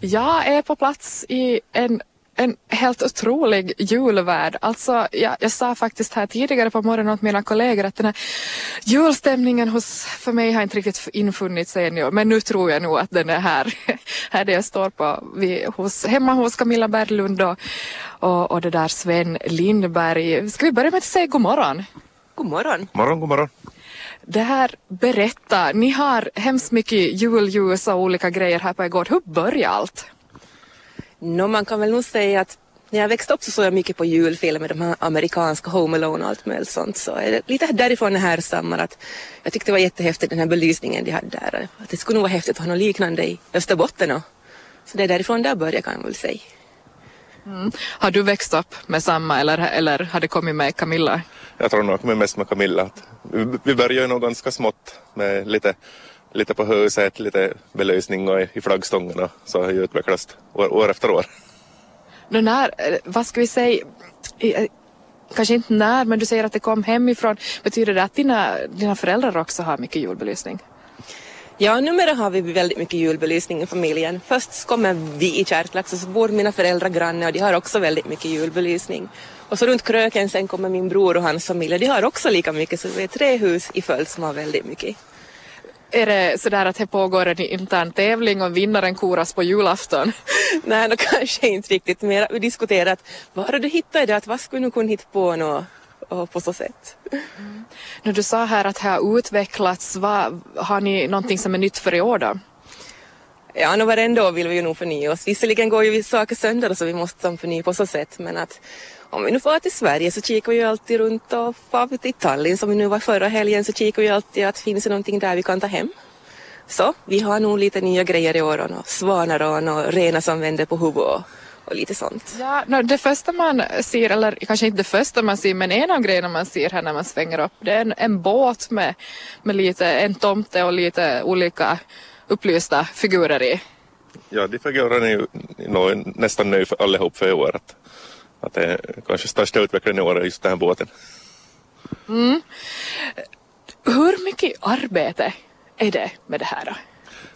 Jag är på plats i en en helt otrolig julvärld. Alltså, jag, jag sa faktiskt här tidigare på morgonen åt mina kollegor att den här julstämningen hos, för mig har inte riktigt infunnit sig ännu, men nu tror jag nog att den är här. här där jag står på, vi, hos, hemma hos Camilla Berglund och, och, och det där Sven Lindberg. Ska vi börja med att säga god morgon? God morgon. Morgon, god morgon. Det här, berätta, ni har hemskt mycket julljus och olika grejer här på er gård. Hur börjar allt? No, man kan väl nog säga att när jag växte upp så såg jag mycket på julfilmer, de här amerikanska Home Alone och allt möjligt sånt. Så är det lite därifrån det härstammar att jag tyckte det var jättehäftigt den här belysningen de hade där. Att det skulle nog vara häftigt att ha något liknande i Österbotten. Och, så det är därifrån det började kan man väl säga. Mm. Har du växt upp med samma eller, eller har det kommit med Camilla? Jag tror nog med mest med Camilla. Vi började ju nog ganska smått med lite, lite på huset, lite belysning och i och så har det utvecklats år, år efter år. Nu när, eh, vad ska vi säga, eh, kanske inte när, men du säger att det kom hemifrån. Betyder det att dina, dina föräldrar också har mycket julbelysning? Ja, numera har vi väldigt mycket julbelysning i familjen. Först kommer vi i Kärklax och så bor mina föräldrar granne och de har också väldigt mycket julbelysning. Och så runt kröken sen kommer min bror och hans familj de har också lika mycket så vi är tre hus i följd som har väldigt mycket. Är det sådär att det pågår en intern tävling och vinnaren koras på julafton? Nej, då kanske inte riktigt. Mer vi diskuterat var har du hittat att vad skulle du kunna hitta på något och på så sätt. Mm. När du sa här att det har utvecklats, vad, har ni någonting som är nytt för i år då? Ja, nu varenda år vill vi ju nog förnya oss. Visserligen går ju saker sönder så vi måste förnya på så sätt men att om vi nu får till Sverige så kikar vi ju alltid runt och far vi till Tallinn som vi nu var förra helgen så kikar vi alltid att finns det någonting där vi kan ta hem. Så vi har nog lite nya grejer i år och svanar och renar som vänder på huvudet och lite sånt. Ja, no, det första man ser, eller kanske inte det första man ser, men en av grejerna man ser här när man svänger upp, det är en, en båt med, med lite, en tomte och lite olika upplysta figurer i. Ja, de figurerna är ju nästan nu för allihop för i år. Att, att det är kanske största utvecklingen i år är just den här båten. Mm. Hur mycket arbete är det med det här då?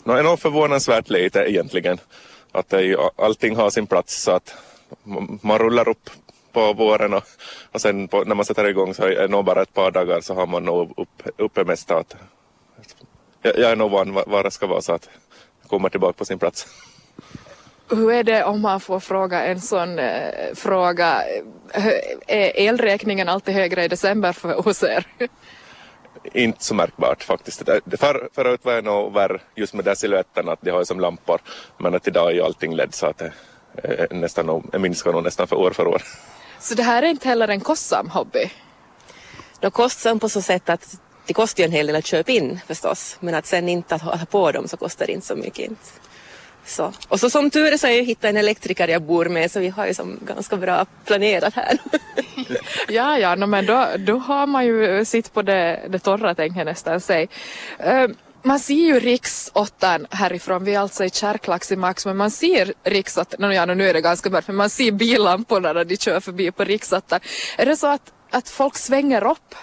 No, är nog förvånansvärt lite egentligen att det ju, allting har sin plats så att man rullar upp på våren och, och sen på, när man sätter igång så är det nog bara ett par dagar så har man nog upp, uppe mesta. att jag, jag är nog van var det ska vara så att det kommer tillbaka på sin plats. Hur är det om man får fråga en sån eh, fråga, eh, är elräkningen alltid högre i december för, hos er? Inte så märkbart faktiskt. För, förut var det nog värre just med den siluetten att de har ju som lampor. Men att idag är ju allting LED så att det är nästan, minskar nog nästan för år för år. Så det här är inte heller en kostsam hobby? Det kostsam på så sätt att det kostar ju en hel del att köpa in förstås. Men att sen inte att ha på dem så kostar det inte så mycket. Så. Och så som tur är så har jag hittat en elektriker jag bor med så vi har ju som ganska bra planerat här. ja, ja, no, men då, då har man ju sitt på det, det torra tänker jag nästan säga. Uh, man ser ju riksåttan härifrån, vi är alltså i Kärklax i Max, men man ser riksåttan, ja, nu är det ganska mörkt, men man ser billamporna när de kör förbi på riksåttan. Är det så att, att folk svänger upp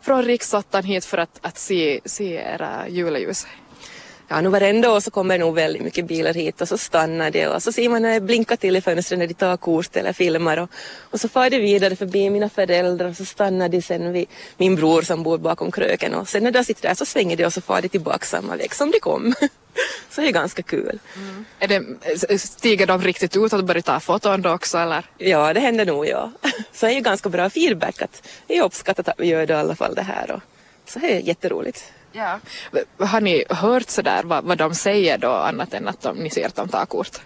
från riksåttan hit för att, att se, se era juleljus? Ja, nu varenda år så kommer nog väldigt mycket bilar hit och så stannar det och så ser man när det blinkar till i fönstret när de tar kort eller filmar och, och så far de vidare förbi mina föräldrar och så stannar de sen vid min bror som bor bakom kröken och sen när de sitter där så svänger de och så far de tillbaka samma väg som de kom. så det är ganska kul. Mm. Är det, stiger de riktigt ut och börjar ta foton då också eller? Ja, det händer nog ja. så det är ju ganska bra feedback att det är uppskattat att vi gör det i alla fall det här och så det är jätteroligt. Ja. Har ni hört sådär vad, vad de säger då annat än att de, ni ser att de tar kort?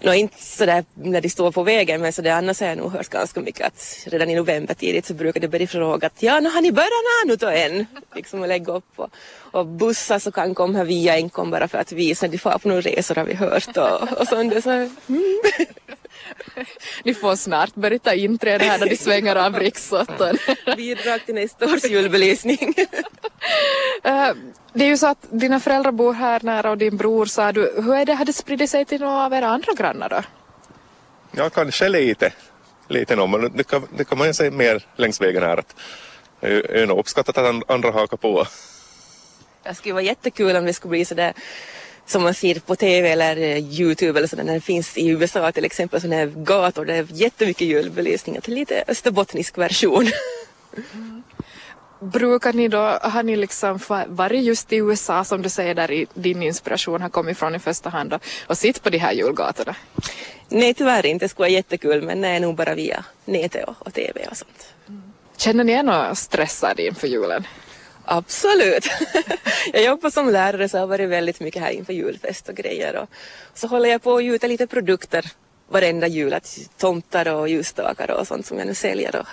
Nå, inte sådär när de står på vägen men sådär annars har jag nog hört ganska mycket att redan i november tidigt så brukar det börja fråga att ja, nu har ni börjat nu då än? Liksom att lägga upp och, och bussar så kan komma via enkom bara för att visa att de får på några resor har vi hört och, och sånt. Så, mm. Ni får snart börja ta inträde här när de svänger av riksåttan. Bidrag till nästa års julbelysning. uh, det är ju så att dina föräldrar bor här nära och din bror sa du, hur är det, har det spridit sig till några av era andra grannar då? Ja, kanske lite. Lite nog, men det kan, det kan man ju säga mer längs vägen här att det är nog uppskattat att andra hakar på. Det skulle vara jättekul om det skulle bli sådär som man ser på TV eller eh, Youtube eller sådär när det finns i USA till exempel sådana här gator där det är jättemycket julbelysning. Att det är lite österbottnisk version. Brukar ni då, har ni liksom varit just i USA som du säger där din inspiration har kommit från i första hand och, och sitt på de här julgatorna? Nej tyvärr inte, det skulle vara jättekul men nej nog bara via nätet och, och TV och sånt. Känner ni er något stressade inför julen? Absolut. jag jobbar som lärare så det har varit väldigt mycket här inför julfest och grejer. Och så håller jag på att gjuta lite produkter varenda jul, att tomtar och ljusstakar och sånt som jag nu säljer. Och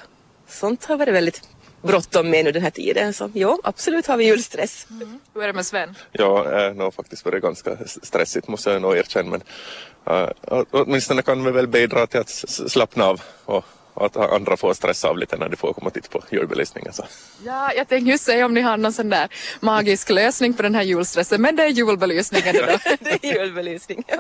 sånt har varit väldigt bråttom med nu den här tiden. Så ja, absolut har vi julstress. Hur är det med Sven? Ja, det har nog faktiskt varit ganska stressigt måste jag nog erkänna. Men uh, åtminstone kan vi väl bidra till att slappna av och att andra får stressa av lite när de får komma och titta på julbelysningen. Så. Ja, jag tänkte just säga om ni har någon sån där magisk lösning på den här julstressen, men det är julbelysningen idag. det är julbelysning. Ja.